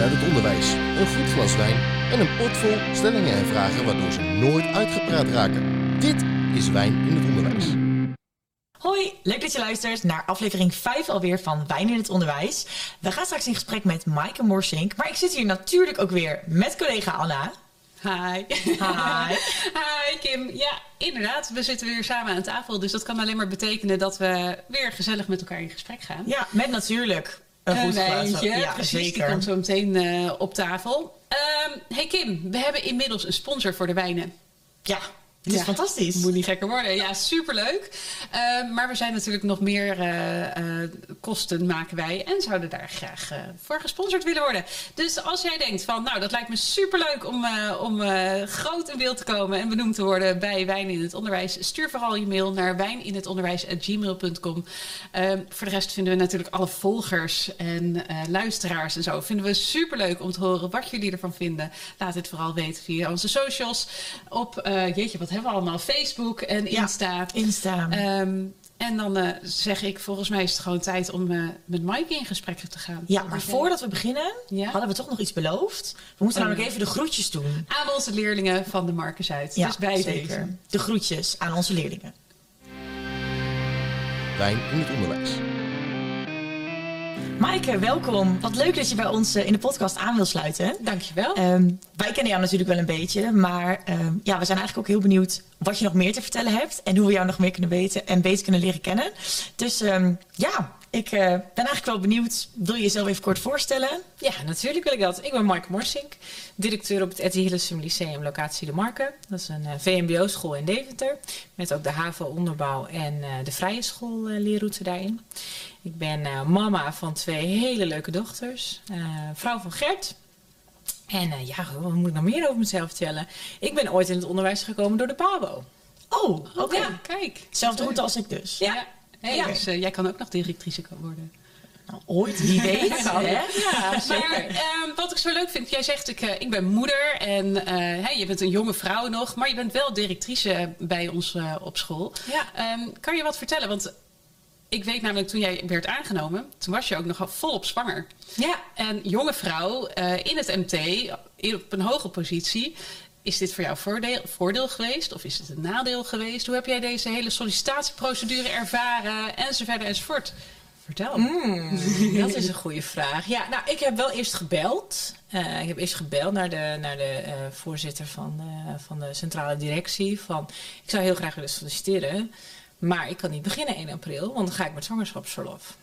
uit het onderwijs, een goed glas wijn en een pot vol stellingen en vragen waardoor ze nooit uitgepraat raken. Dit is Wijn in het Onderwijs. Hoi, leuk dat je luistert naar aflevering 5 alweer van Wijn in het Onderwijs. We gaan straks in gesprek met Maaike Morsink, maar ik zit hier natuurlijk ook weer met collega Anna. Hi. Hi. Hi Kim. Ja, inderdaad. We zitten weer samen aan tafel. Dus dat kan alleen maar betekenen dat we weer gezellig met elkaar in gesprek gaan. Ja, met natuurlijk een wijntje. Ja, Precies, zeker. die komt zo meteen eh, op tafel. Ehm, hey Kim, we hebben inmiddels een sponsor voor de wijnen. Ja, het is Ja. fantastisch. Moet niet gekker worden. Ja, superleuk. Ehm, maar we zijn natuurlijk nog meer eh, eh, kosten maken wij. En zouden daar graag eh, voor gesponsord willen worden. Dus als jij denkt van, nou, dat lijkt me superleuk om, om groot in beeld te komen en benoemd te worden bij Wijn in het Onderwijs. Stuur vooral je mail naar wijninhetonderwijs.gmail.com. Ehm, voor de rest vinden we natuurlijk alle volgers en luisteraars en zo. Vinden we superleuk om te horen wat jullie ervan vinden. Laat het vooral weten via onze socials. Op, jeetje, wat hebben we allemaal? Facebook en Ja. Insta. Insta. Ehm, en dan eh, zeg ik, volgens mij is het gewoon tijd om eh, met Mike in gesprek te gaan. ja, maar jij? voordat we beginnen, Ja? hadden we toch nog iets beloofd. We moeten Oh, namelijk even de groetjes doen. Aan onze leerlingen van de Marcus uit. Ja, dus bij zeker. deze. De groetjes aan onze leerlingen. Wijn in het Onderwijs. Maaike, welkom. Wat leuk dat je bij ons eh, in de podcast aan wil sluiten. Dankjewel. Ehm, wij kennen jou natuurlijk wel een beetje, maar ehm, ja, we zijn eigenlijk ook heel benieuwd wat je nog meer te vertellen hebt en hoe we jou nog meer kunnen weten en beter kunnen leren kennen. Dus ehm, ja, ik eh, ben eigenlijk wel benieuwd. Wil je jezelf even kort voorstellen? Ja, natuurlijk wil ik dat. Ik ben Mark Morsink, directeur op het Etty Hillesum Lyceum locatie De Marken. Dat is een eh, VMBO-school in Deventer, met ook de HAVO-onderbouw en eh, de vrije schoolleerroute daarin. Ik ben mama van twee hele leuke dochters, vrouw van Gert. En ja, wat moet ik nog meer over mezelf vertellen? Ik ben ooit in het onderwijs gekomen door de PABO. Oh, oké. Ja, kijk. Zelfde route als ik dus. Ja. Hey, Ja. Dus eh, jij kan ook nog directrice worden. Nou, ooit, wie weet. hè? Ja, maar ehm, wat ik zo leuk vind, jij zegt ik, eh, ik ben moeder en eh, hè, je bent een jonge vrouw nog, maar je bent wel directrice bij ons eh, op school. Ja. Ehm, kan je wat vertellen? Want ik weet namelijk toen jij werd aangenomen, toen was je ook nog volop zwanger. Ja, En jonge vrouw eh, in het MT, op een hoge positie. Is dit voor jou voordeel, voordeel geweest of is het een nadeel geweest? Hoe heb jij deze hele sollicitatieprocedure ervaren enzovoort enzovoort? Vertel. Mm, dat is een goede vraag. Ja, nou, ik heb wel eerst gebeld. Eh, ik heb eerst gebeld naar de, naar de eh, voorzitter van de, van de centrale directie. Van, ik zou heel graag willen solliciteren. Maar ik kan niet beginnen 1 april, want dan ga ik met zwangerschapsverlof.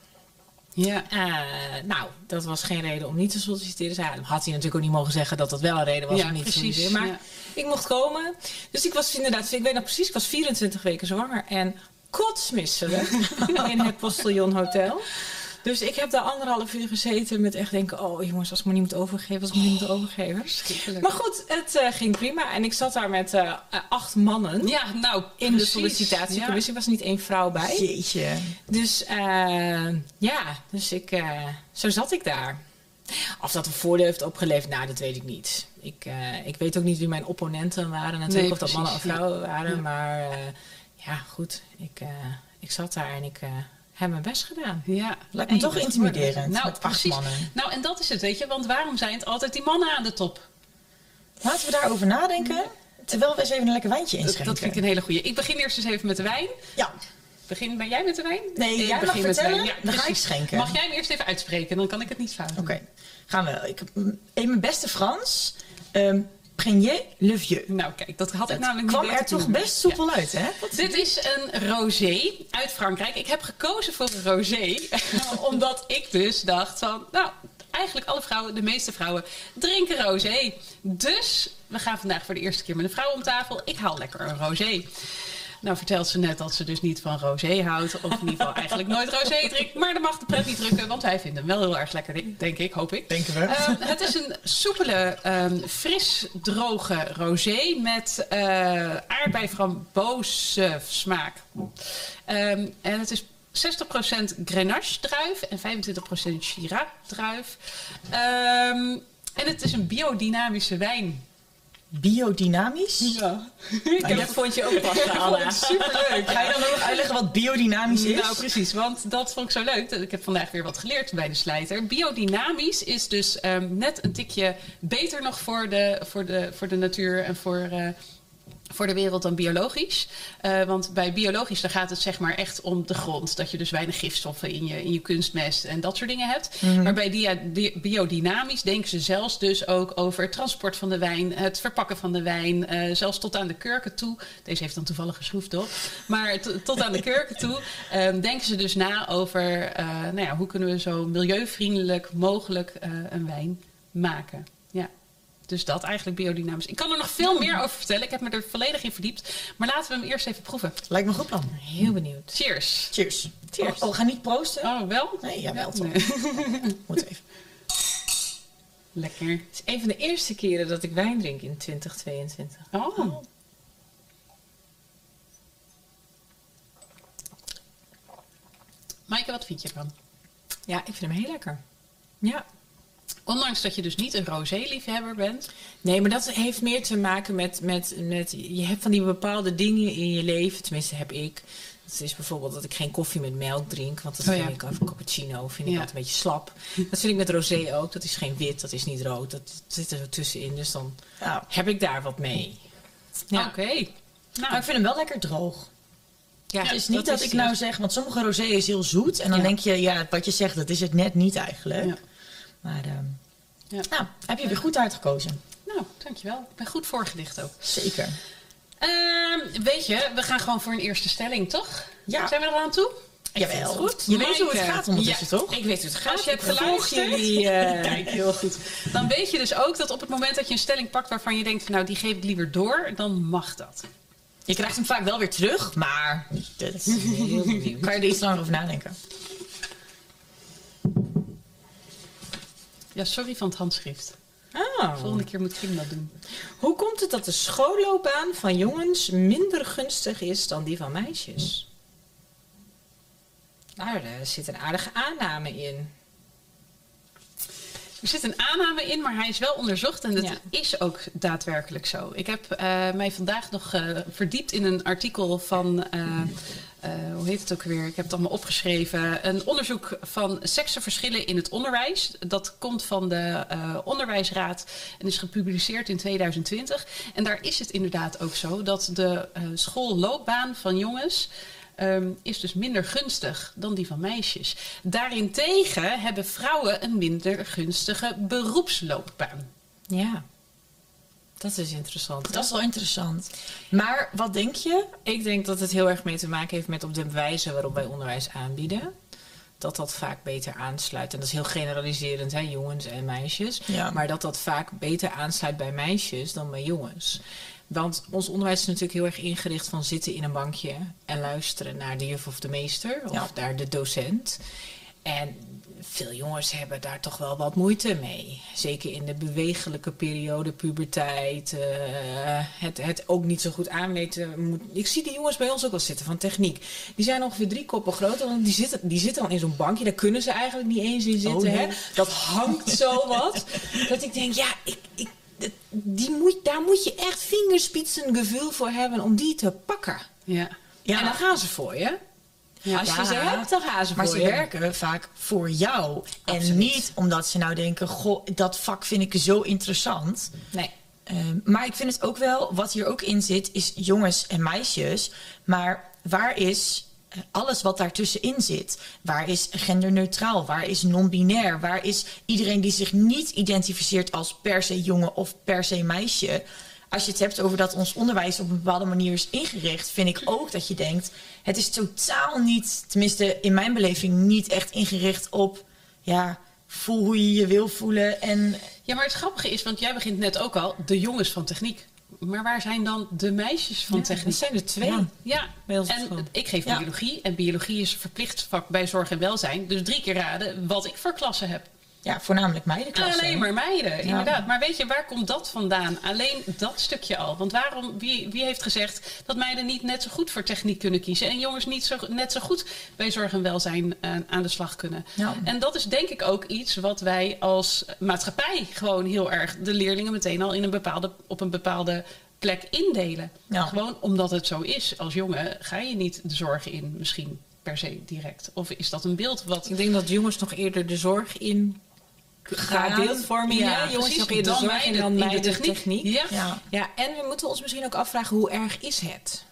Ja. Eh, nou, dat was geen reden om niet te solliciteren. Zij had hij natuurlijk ook niet mogen zeggen dat dat wel een reden was Ja, om niet te solliciteren. Maar ja. ik mocht komen. Dus ik was inderdaad, ik weet nog precies, ik was 24 weken zwanger. En kotsmisselijk in het Postillon Hotel. Dus ik heb daar anderhalf uur gezeten met echt denken... oh jongens, als ik me niet moet overgeven, als ik me niet moet overgeven. Maar goed, het eh, ging prima. En ik zat daar met eh, eh, acht mannen Ja, nou, in de sollicitatiecommissie. Er was niet één vrouw bij. Jeetje. Dus eh, ja, dus ik, eh, zo zat ik daar. Of dat een voordeel heeft opgeleverd, nou, dat weet ik niet. Ik, eh, ik weet ook niet wie mijn opponenten waren. Natuurlijk Nee, of dat mannen of ja. vrouwen waren. Ja. Maar eh, ja, goed. Ik, eh, ik zat daar en ik heb mijn best gedaan. Ja. Lijkt me En toch intimiderend. Nou, met acht precies. mannen. Nou, en dat is het, weet je. Want waarom zijn het altijd die mannen aan de top? Laten we daarover nadenken, terwijl we eens even een lekker wijntje inschenken. dat vind ik een hele goeie. Ik begin eerst eens even met de wijn. Ja, Begin, ben jij met de wijn? Nee, Ik jij mag begin met de vertellen, wijn. dan ga ik schenken. Mag jij hem eerst even uitspreken? Dan kan ik het niet fout doen. oké. Gaan we. Ik, in mijn beste Frans. ehm Premier le Vieux. Nou, kijk, dat had ik namelijk kwam er toch best soepel uit, hè? Wat- Dit is een rosé uit Frankrijk. Ik heb gekozen voor een rosé, omdat ik dus dacht van, nou, eigenlijk alle vrouwen, de meeste vrouwen, drinken rosé. Dus we gaan vandaag voor de eerste keer met een vrouw om tafel. Ik haal lekker een rosé. Nou vertelt ze net dat ze dus niet van rosé houdt. Of in ieder geval eigenlijk nooit rosé drinkt. Maar dan mag de pret niet drukken, want wij vinden hem wel heel erg lekker, denk ik, hoop ik. Denken we. Ehm, het is een soepele, ehm, fris droge rosé met eh aardbei frambozen smaak. Ehm, en het is 60% Grenache druif en 25% Shiraz druif. Ehm, en het is een biodynamische wijn. Biodynamisch. Ja. En dat vond je ook passen, Anna. Superleuk. Ga je dan ook nog uitleggen wat biodynamisch is? Nou, precies, want dat vond ik zo leuk. Ik heb vandaag weer wat geleerd bij de slijter. Biodynamisch is dus ehm, net een tikje beter nog voor de, voor de, voor de natuur en voor, eh, voor de wereld dan biologisch. Eh, want bij biologisch dan gaat het zeg maar echt om de grond. Dat je dus weinig gifstoffen in je, in je kunstmest en dat soort dingen hebt. Maar bij dia- di- biodynamisch denken ze zelfs dus ook over het transport van de wijn, het verpakken van de wijn, eh, zelfs tot aan de kurken toe. Deze heeft dan toevallig geschroefd op. Maar tot aan de kurken toe ehm, denken ze dus na over eh, nou ja, hoe kunnen we zo milieuvriendelijk mogelijk een wijn maken. Ja. Dus dat eigenlijk biodynamisch. Ik kan er nog veel meer over vertellen. Ik heb me er volledig in verdiept. Maar laten we hem eerst even proeven. Lijkt me een goed plan. Heel benieuwd. Cheers. Cheers. Cheers. Oh, oh, we gaan niet proosten? Oh, wel? Nee, ja, wel toch. Nee. Moet even. Lekker. Het is een van de eerste keren dat ik wijn drink in 2022. Oh. Maaike, wat vind je ervan? Ja, ik vind hem heel lekker. Ja. Ondanks dat je dus niet een rosé-liefhebber bent. Nee, maar dat heeft meer te maken met, met, met... Je hebt van die bepaalde dingen in je leven. Tenminste, heb ik. Dat is bijvoorbeeld dat ik geen koffie met melk drink. Want dat Oh, vind ja. ik, of cappuccino, vind ik altijd een beetje slap. Dat vind ik met rosé ook. Dat is geen wit, dat is niet rood. Dat, dat zit er zo tussenin. Dus dan heb ik daar wat mee. Ja. Oké. maar Nou, ik vind hem wel lekker droog. Ja, het is niet dat, ik nou zeg, want sommige rosé is heel zoet. En dan denk je, ja, wat je zegt, dat is het net niet eigenlijk. Ja. Maar ehm, Ja. nou, heb je weer goed uitgekozen. nou, dankjewel. Ik ben goed voorgelicht ook. Zeker. Ehm, weet je, we gaan gewoon voor een eerste stelling, toch? Ja. Zijn we er aan toe? Jawel. goed. Je weet hoe het gaat ondertussen, Ja. toch? Ik weet hoe het gaat. Als je hebt geluisterd. jullie, eh, Kijk, heel goed. Dan weet je dus ook dat op het moment dat je een stelling pakt waarvan je denkt, nou die geef ik liever door, dan mag dat. Je krijgt hem vaak wel weer terug, maar dat is- heel benieuwd. kan je er iets langer over nadenken. Ja, sorry van het handschrift. Oh. Volgende keer moet Kim dat doen. Hoe komt het dat de schoolloopbaan van jongens minder gunstig is dan die van meisjes? Nou, daar zit een aardige aanname in. Er zit een aanname in, maar hij is wel onderzocht en dat Ja. is ook daadwerkelijk zo. Ik heb eh, mij vandaag nog eh, verdiept in een artikel van, eh, hoe heet het ook weer? Ik heb het allemaal opgeschreven. Een onderzoek van seksenverschillen in het onderwijs. Dat komt van de Onderwijsraad en is gepubliceerd in 2020. En daar is het inderdaad ook zo dat de schoolloopbaan van jongens ehm, is dus minder gunstig dan die van meisjes. Daarentegen hebben vrouwen een minder gunstige beroepsloopbaan. Ja, dat is interessant. Dat is wel interessant. Maar wat denk je? Ik denk dat het heel erg mee te maken heeft met op de wijze waarop wij onderwijs aanbieden. Dat dat vaak beter aansluit. En dat is heel generaliserend, hè, jongens en meisjes. Ja. Maar dat dat vaak beter aansluit bij meisjes dan bij jongens. Want ons onderwijs is natuurlijk heel erg ingericht van zitten in een bankje en luisteren naar de juf of de meester of Ja. naar de docent. En veel jongens hebben daar toch wel wat moeite mee. Zeker in de bewegelijke periode, puberteit. eh, het, het ook niet zo goed aanweten. Moet. Ik zie die jongens bij ons ook wel zitten van techniek. Die zijn ongeveer drie koppen groter. Want die zitten, die zitten dan in zo'n bankje. Daar kunnen ze eigenlijk niet eens in zitten. Oh, nee. hè? Dat hangt zo wat. dat ik denk, ja, ik, ik, die moet, daar moet je echt vingerspitsengevoel voor hebben om die te pakken. Ja. Ja, En dan gaan ze voor je. Als je Ja. ze hebt, dan gaan ze maar voor ze je. werken vaak voor jou. En niet omdat ze nou denken, goh, dat vak vind ik zo interessant. Nee. Ehm, maar ik vind het ook wel, wat hier ook in zit, is jongens en meisjes. Maar waar is alles wat daartussenin zit? Waar is genderneutraal? Waar is non-binair? Waar is iedereen die zich niet identificeert als per se jongen of per se meisje? Als je het hebt over dat ons onderwijs op een bepaalde manier is ingericht, vind ik ook dat je denkt: het is totaal niet, tenminste in mijn beleving, niet echt ingericht op ja, voel hoe je je wil voelen en ja, maar het grappige is, want jij begint net ook al, de jongens van techniek. Maar waar zijn dan de meisjes van Ja, techniek? dat zijn er twee. Ja. Ja, Bij ons en school. ik geef biologie. En biologie is een verplicht vak bij zorg en welzijn. Dus drie keer raden wat ik voor klassen heb. Ja, voornamelijk meidenklassen. Alleen maar meiden, inderdaad. Maar weet je, waar komt dat vandaan? Alleen dat stukje al. Want waarom, wie, wie heeft gezegd dat meiden niet net zo goed voor techniek kunnen kiezen en jongens niet zo, net zo goed bij zorg en welzijn uh, aan de slag kunnen? Ja. En dat is denk ik ook iets wat wij als maatschappij gewoon heel erg de leerlingen meteen al in een bepaalde, op een bepaalde plek indelen. Ja. Gewoon omdat het zo is. Als jongen ga je niet de zorg in, misschien per se direct. Of is dat een beeld wat. Ik denk dat jongens nog eerder de zorg in Gaan. beeldvorming. Ja, Ja, jongens Dan zorg in meiden dan in de techniek. techniek. Ja. Ja. Ja, en we moeten ons misschien ook afvragen hoe erg is het?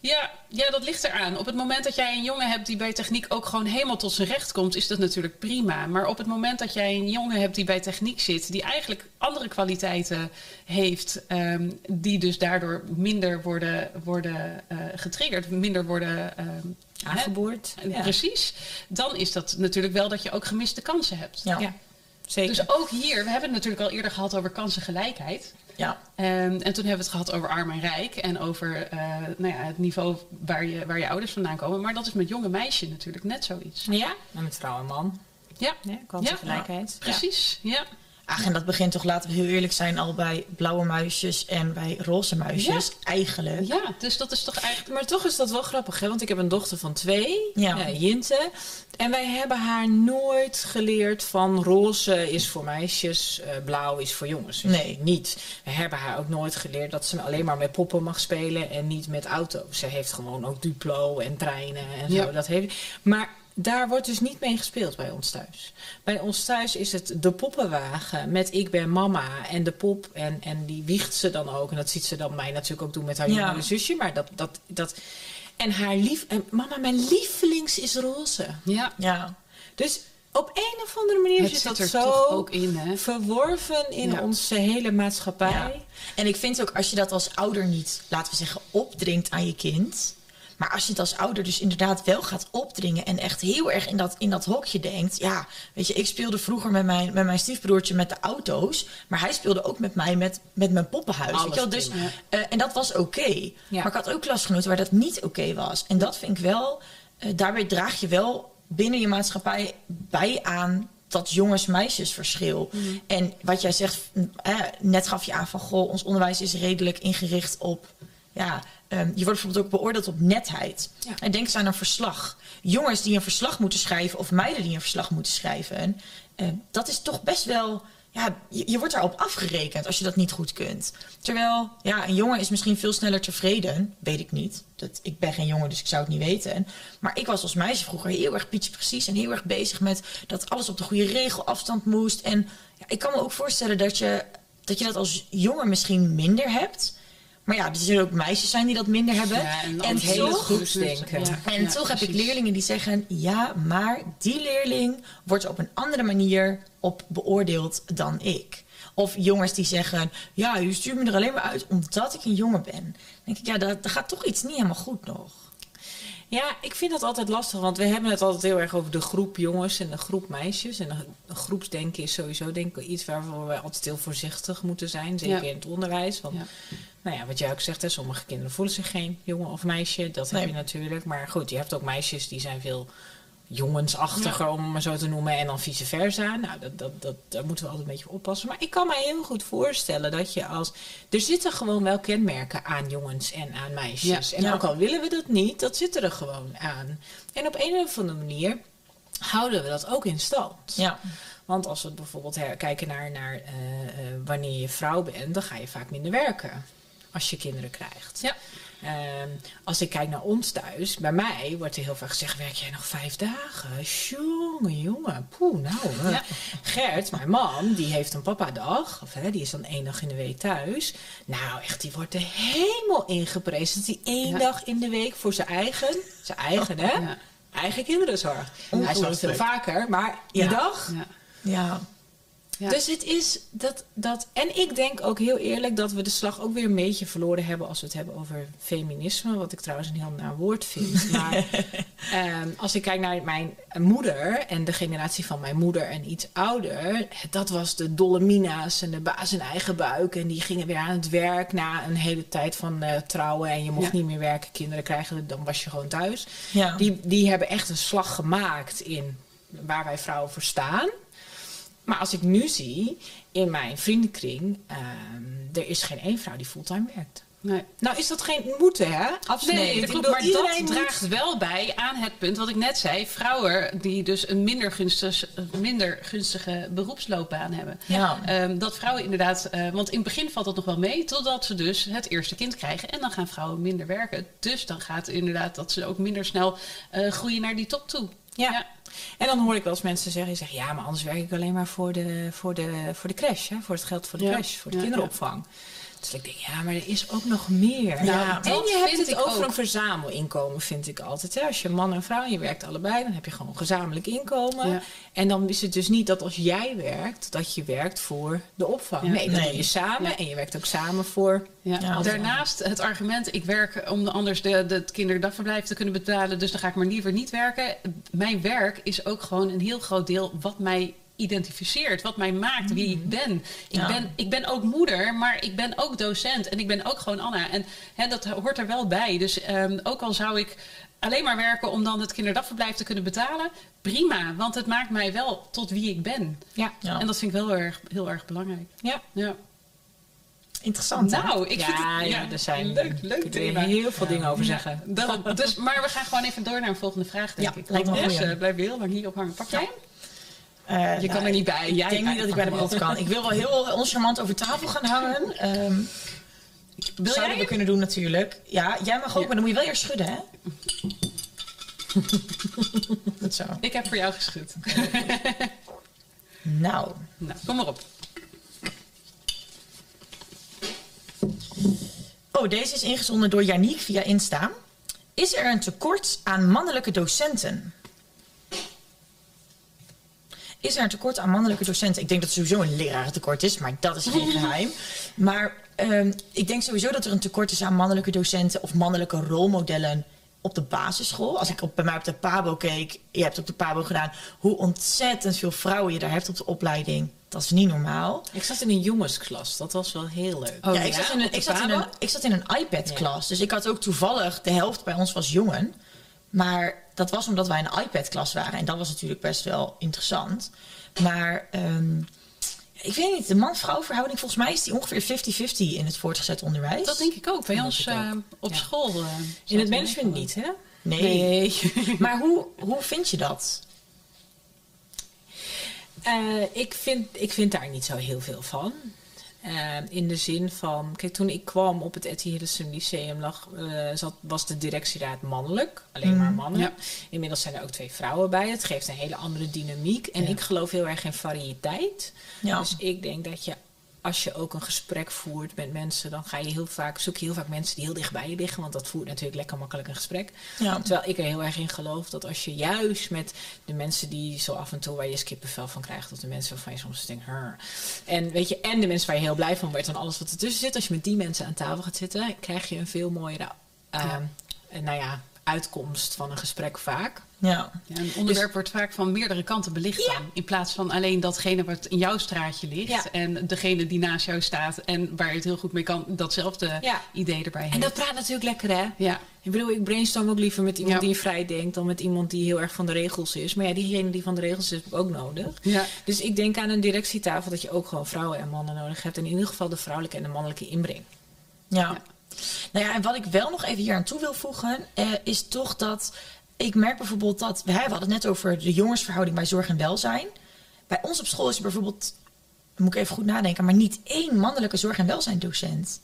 Ja, ja, dat ligt eraan. Op het moment dat jij een jongen hebt die bij techniek ook gewoon helemaal tot zijn recht komt, is dat natuurlijk prima. Maar op het moment dat jij een jongen hebt die bij techniek zit, die eigenlijk andere kwaliteiten heeft, ehm, die dus daardoor minder worden, worden eh, getriggerd, minder worden ehm, Aangeboord. hè, Ja. Precies. Dan is dat natuurlijk wel dat je ook gemiste kansen hebt. Ja. Ja, zeker. Dus ook hier, we hebben het natuurlijk al eerder gehad over kansengelijkheid. Ja. Ehm, en toen hebben we het gehad over arm en rijk en over eh, nou ja, het niveau waar je, waar je ouders vandaan komen. Maar dat is met jonge meisjes natuurlijk net zoiets. ja, en met vrouw en man. Ja, Ja, kansengelijkheid. precies. Ja. Ach, en dat begint toch, laten we heel eerlijk zijn, al bij blauwe muisjes en bij roze muisjes. Eigenlijk. ja, dus dat is toch eigenlijk... Maar toch is dat wel grappig, hè? want ik heb een dochter van twee, Ja. Jinte. En wij hebben haar nooit geleerd van roze is voor meisjes, eh, blauw is voor jongens. Dus Nee. Niet. We hebben haar ook nooit geleerd dat ze alleen maar met poppen mag spelen en niet met auto's. Ze heeft gewoon ook Duplo en treinen en zo. Ja. Dat heeft... Maar daar wordt dus niet mee gespeeld bij ons thuis. Bij ons thuis is het de poppenwagen met ik ben mama en de pop. En, en die wiegt ze dan ook. En dat ziet ze dan mij natuurlijk ook doen met haar Ja. jongere zusje. Maar dat, dat, dat... En haar lief... En mama, mijn lievelings is roze. Ja, Ja. Dus op een of andere manier het zit zit dat er zo toch ook in, hè? verworven in Ja. onze hele maatschappij. Ja. En ik vind ook als je dat als ouder niet, laten we zeggen, opdringt aan je kind. Maar als je het als ouder dus inderdaad wel gaat opdringen en echt heel erg in dat, in dat hokje denkt. Ja, weet je, ik speelde vroeger met mijn, met mijn stiefbroertje met de auto's. Maar hij speelde ook met mij met, met mijn poppenhuis. Weet je wel? Dus, eh, en dat was oké. Ja. Maar ik had ook klasgenoten waar dat niet oké was. En dat vind ik wel, eh, daarbij draag je wel binnen je maatschappij bij aan dat jongens-meisjes verschil. Mhm. En wat jij zegt, eh, net gaf je aan van goh, ons onderwijs is redelijk ingericht op. Ja, ehm, je wordt bijvoorbeeld ook beoordeeld op netheid. Ja. En denk eens aan een verslag. Jongens die een verslag moeten schrijven of meiden die een verslag moeten schrijven. eh, dat is toch best wel. Ja, je, je wordt daarop afgerekend als je dat niet goed kunt. Terwijl, ja, een jongen is misschien veel sneller tevreden. Weet ik niet. Dat, ik ben geen jongen, dus ik zou het niet weten. Maar ik was als meisje vroeger heel erg pietje precies en heel erg bezig met dat alles op de goede regelafstand moest. En ja, ik kan me ook voorstellen dat je, dat je dat als jongen misschien minder hebt. Maar ja, er zullen ook meisjes zijn die dat minder hebben. Ja, en hele toch, groepsdenken. Ja, en ja, toch heb ik leerlingen die zeggen: ja, maar die leerling wordt op een andere manier op beoordeeld dan ik. Of jongens die zeggen: ja, je stuurt me er alleen maar uit omdat ik een jongen ben. Dan denk ik, ja, dat, dat gaat toch iets niet helemaal goed nog. Ja, ik vind dat altijd lastig, want we hebben het altijd heel erg over de groep jongens en de groep meisjes. En de groepsdenken is sowieso denk ik iets waarvoor we altijd heel voorzichtig moeten zijn, zeker Ja. in het onderwijs. Want, Ja. nou ja, wat jij ook zegt, hè, sommige kinderen voelen zich geen jongen of meisje, dat heb je natuurlijk. Maar goed, je hebt ook meisjes die zijn veel jongensachtiger, om het maar zo te noemen, en dan vice versa. Nou, dat, dat, dat, daar moeten we altijd een beetje op oppassen. Maar ik kan mij heel goed voorstellen dat je als... Er zitten gewoon wel kenmerken aan jongens en aan meisjes. Ja. En Ja. ook al willen we dat niet, dat zit er gewoon aan. En op een of andere manier houden we dat ook in stand. Ja, Want als we bijvoorbeeld kijken naar, naar eh, eh, wanneer je vrouw bent, dan ga je vaak minder werken als je kinderen krijgt. Ja. Ehm, als ik kijk naar ons thuis, bij mij wordt er heel vaak gezegd: werk jij nog vijf dagen? Jongen, jongen, poeh, nou. Ja. Gert, mijn man, die heeft een papadag, of hè, die is dan één dag in de week thuis. Nou, echt, die wordt er helemaal ingeprezen dat hij één Ja. dag in de week voor zijn eigen, zijn eigen, hè? Ja. Eigen kinderen zorgt. Hij zorgt veel vaker, maar die Ja. dag Ja. Ja, dus het is dat, dat. En ik denk ook heel eerlijk dat we de slag ook weer een beetje verloren hebben als we het hebben over feminisme. Wat ik trouwens een heel naar woord vind. Maar ehm, als ik kijk naar mijn moeder en de generatie van mijn moeder en iets ouder. Dat was de Dolomina's en de baas in eigen buik. En die gingen weer aan het werk na een hele tijd van eh, trouwen. En je mocht Ja. niet meer werken, kinderen krijgen, dan was je gewoon thuis. ja. Die, die hebben echt een slag gemaakt in waar wij vrouwen voor staan. Maar als ik nu zie, in mijn vriendenkring, ehm, er is geen één vrouw die fulltime werkt. Nee. Nou is dat geen moeten, hè? Absoluut. Nee, dat klopt. Maar dat moet- draagt wel bij aan het punt wat ik net zei. Vrouwen die dus een minder, gunstig, minder gunstige beroepsloopbaan hebben. Ja. Ehm, dat vrouwen inderdaad, eh, want in het begin valt dat nog wel mee, totdat ze dus het eerste kind krijgen. En dan gaan vrouwen minder werken. Dus dan gaat het inderdaad dat ze ook minder snel eh, groeien naar die top toe. Ja. En dan hoor ik wel eens mensen zeggen, die zeggen, ja, maar anders werk ik alleen maar voor de, voor de, voor de crash, hè? voor het geld voor de crash, voor de kinderopvang. Dus ik denk, ja, maar er is ook nog meer. Nou, en je hebt het over ook. een verzamelinkomen, vind ik altijd. Hè? Als je man en vrouw, en je werkt allebei, dan heb je gewoon gezamenlijk inkomen. Ja. En dan is het dus niet dat als jij werkt, dat je werkt voor de opvang. Ja. Nee, dat Nee. doe je samen Ja. en je werkt ook samen voor... Ja. Ja. Daarnaast het argument, ik werk om anders de, de, het kinderdagverblijf te kunnen betalen, dus dan ga ik maar liever niet werken. Mijn werk is ook gewoon een heel groot deel wat mij identificeert, wat mij maakt wie ik ben. Ik, Ja. ben. ik ben ook moeder, maar ik ben ook docent en ik ben ook gewoon Anna. En hè, dat hoort er wel bij. Dus ehm, ook al zou ik alleen maar werken om dan het kinderdagverblijf te kunnen betalen, prima, want het maakt mij wel tot wie ik ben. Ja, Ja. En dat vind ik wel heel erg, heel erg belangrijk. ja. Ja. Interessant, hè? Nou, ik ja, vind het ja, er zijn leuk, leuk er thema. heel veel dingen over zeggen. Daarom, dus, maar we gaan gewoon even door naar een volgende vraag, denk Ja, ik. lijkt me Want een anders goeie. blijven we heel lang hier ophangen. Pak jij hem? Eh, Je kan er niet bij. Ik Jij denk niet dat ik bij de pot kan. Ik wil wel heel oncharmant over tafel gaan hangen. Ehm Wil zouden jij? we kunnen doen natuurlijk. Ja, jij mag ook, Ja. maar dan moet je wel eerst schudden, hè? Goed zo. Ik heb voor jou geschud. Nou, nou, kom maar op. oh, deze is ingezonden door Janiek via Insta. Is er een tekort aan mannelijke docenten? Is er een tekort aan mannelijke docenten? Ik denk dat er sowieso een lerarentekort is, maar dat is geen geheim. Maar ehm, ik denk sowieso dat er een tekort is aan mannelijke docenten of mannelijke rolmodellen op de basisschool. Als ik op, bij mij op de PABO keek, je hebt op de PABO gedaan, hoe ontzettend veel vrouwen je daar hebt op de opleiding. Dat is niet normaal. Ik zat in een jongensklas, dat was wel heel leuk. Oh, ja, ik, ja? zat in een, Op de ik, zat in een, ik zat in een iPad-klas. Dus ik had ook toevallig, de helft bij ons was jongen. Maar dat was omdat wij een iPad-klas waren. En dat was natuurlijk best wel interessant. Maar ehm, ik weet niet, de man-vrouw verhouding, volgens mij is die ongeveer 50-50 in het voortgezet onderwijs. Dat denk ik ook. Bij ons denk ik ook. eh, op Ja. school. eh, In het management niet, hè? Nee. maar hoe, hoe vind je dat? Eh, ik, vind, ik vind daar niet zo heel veel van. Eh, in de zin van, kijk, toen ik kwam op het Etty Hillesum Lyceum lag, eh, zat, was de directieraad mannelijk, alleen maar mannen. Ja. Inmiddels zijn er ook twee vrouwen bij. Het geeft een hele andere dynamiek. En Ja. ik geloof heel erg in variëteit. Ja. Dus ik denk dat je, als je ook een gesprek voert met mensen, dan ga je heel vaak, zoek je heel vaak mensen die heel dicht bij je liggen, want dat voert natuurlijk lekker makkelijk een gesprek. Ja. Terwijl ik er heel erg in geloof dat als je juist met de mensen die zo af en toe waar je skippenvel van krijgt, of de mensen waarvan je soms denkt, en weet je, en de mensen waar je heel blij van wordt en alles wat ertussen zit, als je met die mensen aan tafel gaat zitten, krijg je een veel mooiere, eh, nou ja, uitkomst van een gesprek vaak. Ja. Ja, een onderwerp wordt vaak van meerdere kanten belicht Ja. dan. In plaats van alleen datgene wat in jouw straatje ligt. Ja. En degene die naast jou staat en waar je het heel goed mee kan, datzelfde Ja. idee erbij heeft. En dat praat natuurlijk lekker, hè? ja. Ik bedoel, ik brainstorm ook liever met iemand Ja. die vrij denkt dan met iemand die heel erg van de regels is. Maar ja, diegene die van de regels is, heb ik ook nodig. Ja. Dus ik denk aan een directietafel dat je ook gewoon vrouwen en mannen nodig hebt. En in ieder geval de vrouwelijke en de mannelijke inbreng. Ja. Nou ja, en wat ik wel nog even hier aan toe wil voegen, eh, is toch dat ik merk bijvoorbeeld dat we hadden het net over de jongensverhouding bij zorg en welzijn. Bij ons op school is er bijvoorbeeld, moet ik even goed nadenken, maar niet één mannelijke zorg en welzijndocent.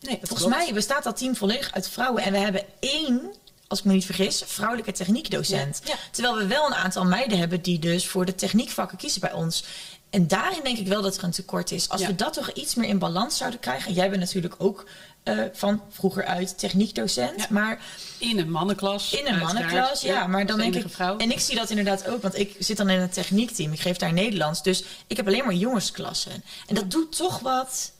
Nee, Volgens mij bestaat dat team volledig uit vrouwen en we hebben één, als ik me niet vergis, vrouwelijke techniekdocent. Ja, ja. Terwijl we wel een aantal meiden hebben die dus voor de techniekvakken kiezen bij ons. En daarin denk ik wel dat er een tekort is. Als Ja. we dat toch iets meer in balans zouden krijgen. En jij bent natuurlijk ook eh, van vroeger uit techniekdocent. Ja. Maar In een mannenklas. in een mannenklas, ja. Maar dan de denk ik. Vrouw. En ik zie dat inderdaad ook, want ik zit dan in een techniekteam. Ik geef daar Nederlands. Dus ik heb alleen maar jongensklassen. En dat doet toch wat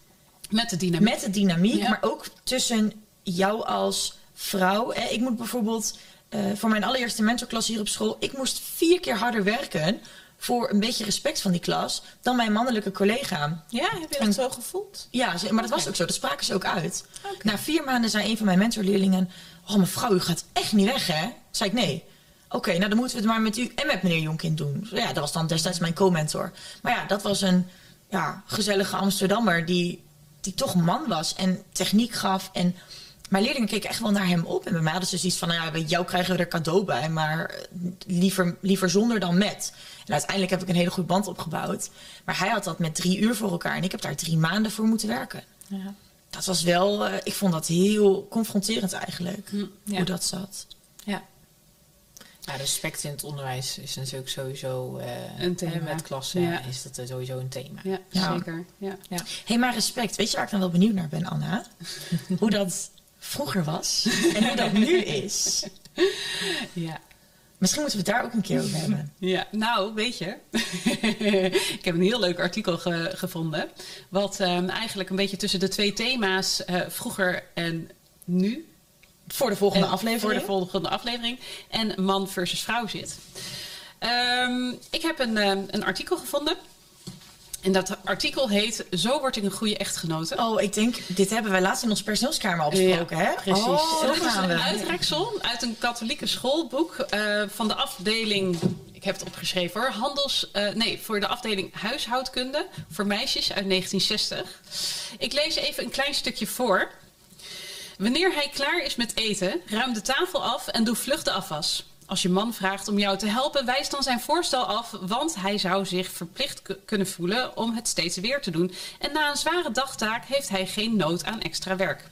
Met de dynamiek. met de dynamiek, maar ook tussen jou als vrouw. Ik moet bijvoorbeeld eh, voor mijn allereerste mentorklas hier op school, ik moest vier keer harder werken voor een beetje respect van die klas dan mijn mannelijke collega. Ja, heb je En- dat zo gevoeld? Ja, maar dat was ook zo. Dat spraken ze ook uit. Na vier maanden zei een van mijn mentorleerlingen: Oh, mevrouw, u gaat echt niet weg, hè? Zei ik nee. Oké, nou dan moeten we het maar met u en met meneer Jonkind doen. Ja, dat was dan destijds mijn co-mentor. Maar ja, dat was een ja, gezellige Amsterdammer die, die toch man was en techniek gaf. En mijn leerlingen keken echt wel naar hem op. En bij mij hadden ze zoiets van, nou ja, jou krijgen we er cadeau bij, maar liever, liever zonder dan met. En uiteindelijk heb ik een hele goede band opgebouwd. Maar hij had dat met drie uur voor elkaar en ik heb daar drie maanden voor moeten werken. Ja. Dat was wel, eh, ik vond dat heel confronterend eigenlijk, ja. hoe dat zat. Ja. Ja, respect in het onderwijs is natuurlijk sowieso eh, Een thema. met klassen Ja. is dat eh, sowieso een thema. Ja, Ja. zeker. Ja. Ja. Hé, hey, maar respect. Weet je waar ik dan wel benieuwd naar ben, Anna? hoe dat vroeger was en hoe dat nu is. Ja. Misschien moeten we het daar ook een keer over hebben. Ja, nou, weet je, ik heb een heel leuk artikel ge- gevonden. Wat ehm, eigenlijk een beetje tussen de twee thema's eh, vroeger en nu. Voor de volgende en aflevering. Voor de volgende aflevering. En man versus vrouw zit. Ehm, ik heb een, ehm, een artikel gevonden. En dat artikel heet Zo word ik een goede echtgenote. Oh, ik denk, dit hebben wij laatst in ons personeelskamer al besproken, hè? precies. Oh, Dat is een uitreksel uit een katholieke schoolboek eh, van de afdeling. Ik heb het opgeschreven hoor. Handels. eh, nee, voor de afdeling huishoudkunde voor meisjes uit 1960. Ik lees even een klein stukje voor. Wanneer hij klaar is met eten, ruim de tafel af en doe vlug de afwas. Als je man vraagt om jou te helpen, wijs dan zijn voorstel af, want hij zou zich verplicht kunnen voelen om het steeds weer te doen. En na een zware dagtaak heeft hij geen nood aan extra werk.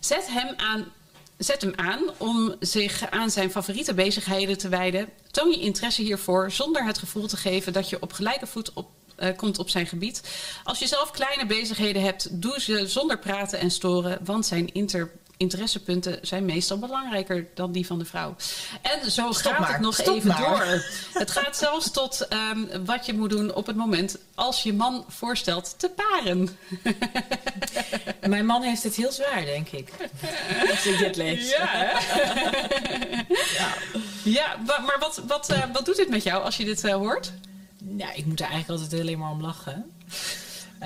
Zet hem aan. Zet hem aan om zich aan zijn favoriete bezigheden te wijden. Toon je interesse hiervoor zonder het gevoel te geven dat je op gelijke voet op, eh, komt op zijn gebied. Als je zelf kleine bezigheden hebt, doe ze zonder praten en storen, want zijn inter, interessepunten zijn meestal belangrijker dan die van de vrouw. En zo Stop gaat maar, het nog stop even maar. door. Het gaat zelfs tot ehm, wat je moet doen op het moment als je man voorstelt te paren. Mijn man heeft het heel zwaar, denk ik. Als ik dit lees. Ja, ja. maar, maar wat, wat, eh, wat doet dit met jou als je dit eh, hoort? Ja, ik moet er eigenlijk altijd alleen maar om lachen.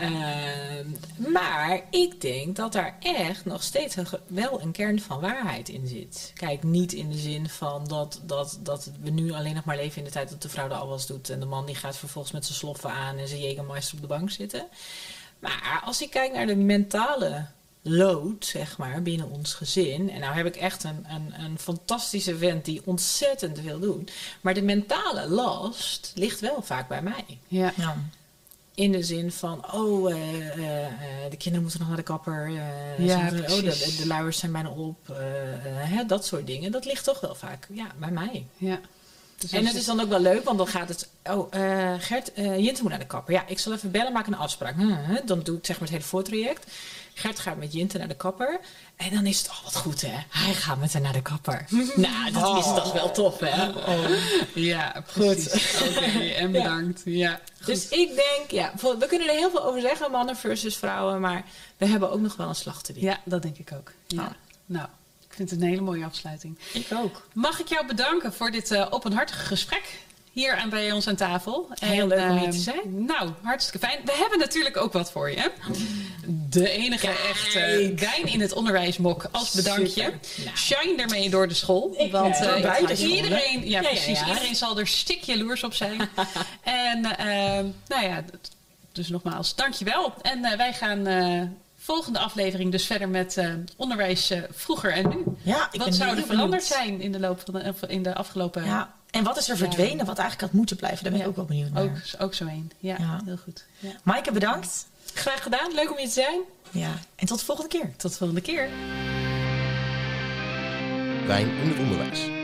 Ehm, maar ik denk dat daar echt nog steeds een wel een kern van waarheid in zit. Kijk, niet in de zin van dat, dat, dat we nu alleen nog maar leven in de tijd dat de vrouw de afwas doet en de man die gaat vervolgens met zijn sloffen aan en zijn jegermeister op de bank zitten. Maar als ik kijk naar de mentale lood, zeg maar, binnen ons gezin. En nou heb ik echt een, een, een fantastische vent die ontzettend veel doet. Maar de mentale last ligt wel vaak bij mij. Ja. Ja. In de zin van, oh, eh, eh, eh, de kinderen moeten nog naar de kapper. Ja, moeten- oh, de, de luiers zijn bijna op. hè, dat soort dingen. Dat ligt toch wel vaak ja, bij mij. ja. Dus En het is dan ook wel leuk, want dan gaat het... Oh, Gert, Jinte moet naar de kapper. Ja, ik zal even bellen, maak een afspraak. Hm, hm. Dan doe ik zeg maar het hele voortraject. Gert gaat met Jinte naar de kapper. En dan is het, oh wat goed hè. Hij gaat met haar naar de kapper. nou, dat is toch wel tof hè. Ja, precies. Oké, en bedankt. Ja. Dus ik denk, ja, we kunnen er heel veel over zeggen, mannen versus vrouwen. Maar we hebben ook nog wel een slag te doen. Ja, dat denk ik ook. Ja. Nou. Nou, ik vind het een hele mooie afsluiting. Ik ook. Mag ik jou bedanken voor dit eh, openhartige gesprek hier aan bij ons aan tafel. Heel leuk om hier eh, te zijn. Nou, hartstikke fijn. We hebben natuurlijk ook wat voor je. De enige echte wijn in het onderwijsmok als bedankje. Shine ermee door de school. Ik, want eh, beide scholen. iedereen, ja, Ja, ja, precies, iedereen zal er stik jaloers op zijn. en eh, nou ja, dus nogmaals, dankjewel. En eh, wij gaan volgende aflevering dus verder met onderwijs vroeger en nu. Ja, ik Wat ben zou er veranderd zijn in de loop van de, in de afgelopen Ja. En wat is er verdwenen wat eigenlijk had moeten blijven? Daar ben ik ook wel benieuwd naar. ook, ook zo één. Ja, Ja. heel goed. Ja. Maaike, bedankt. Graag gedaan, leuk om hier te zijn. Ja. En tot de volgende keer. Tot de volgende keer. Wijn in het onderwijs.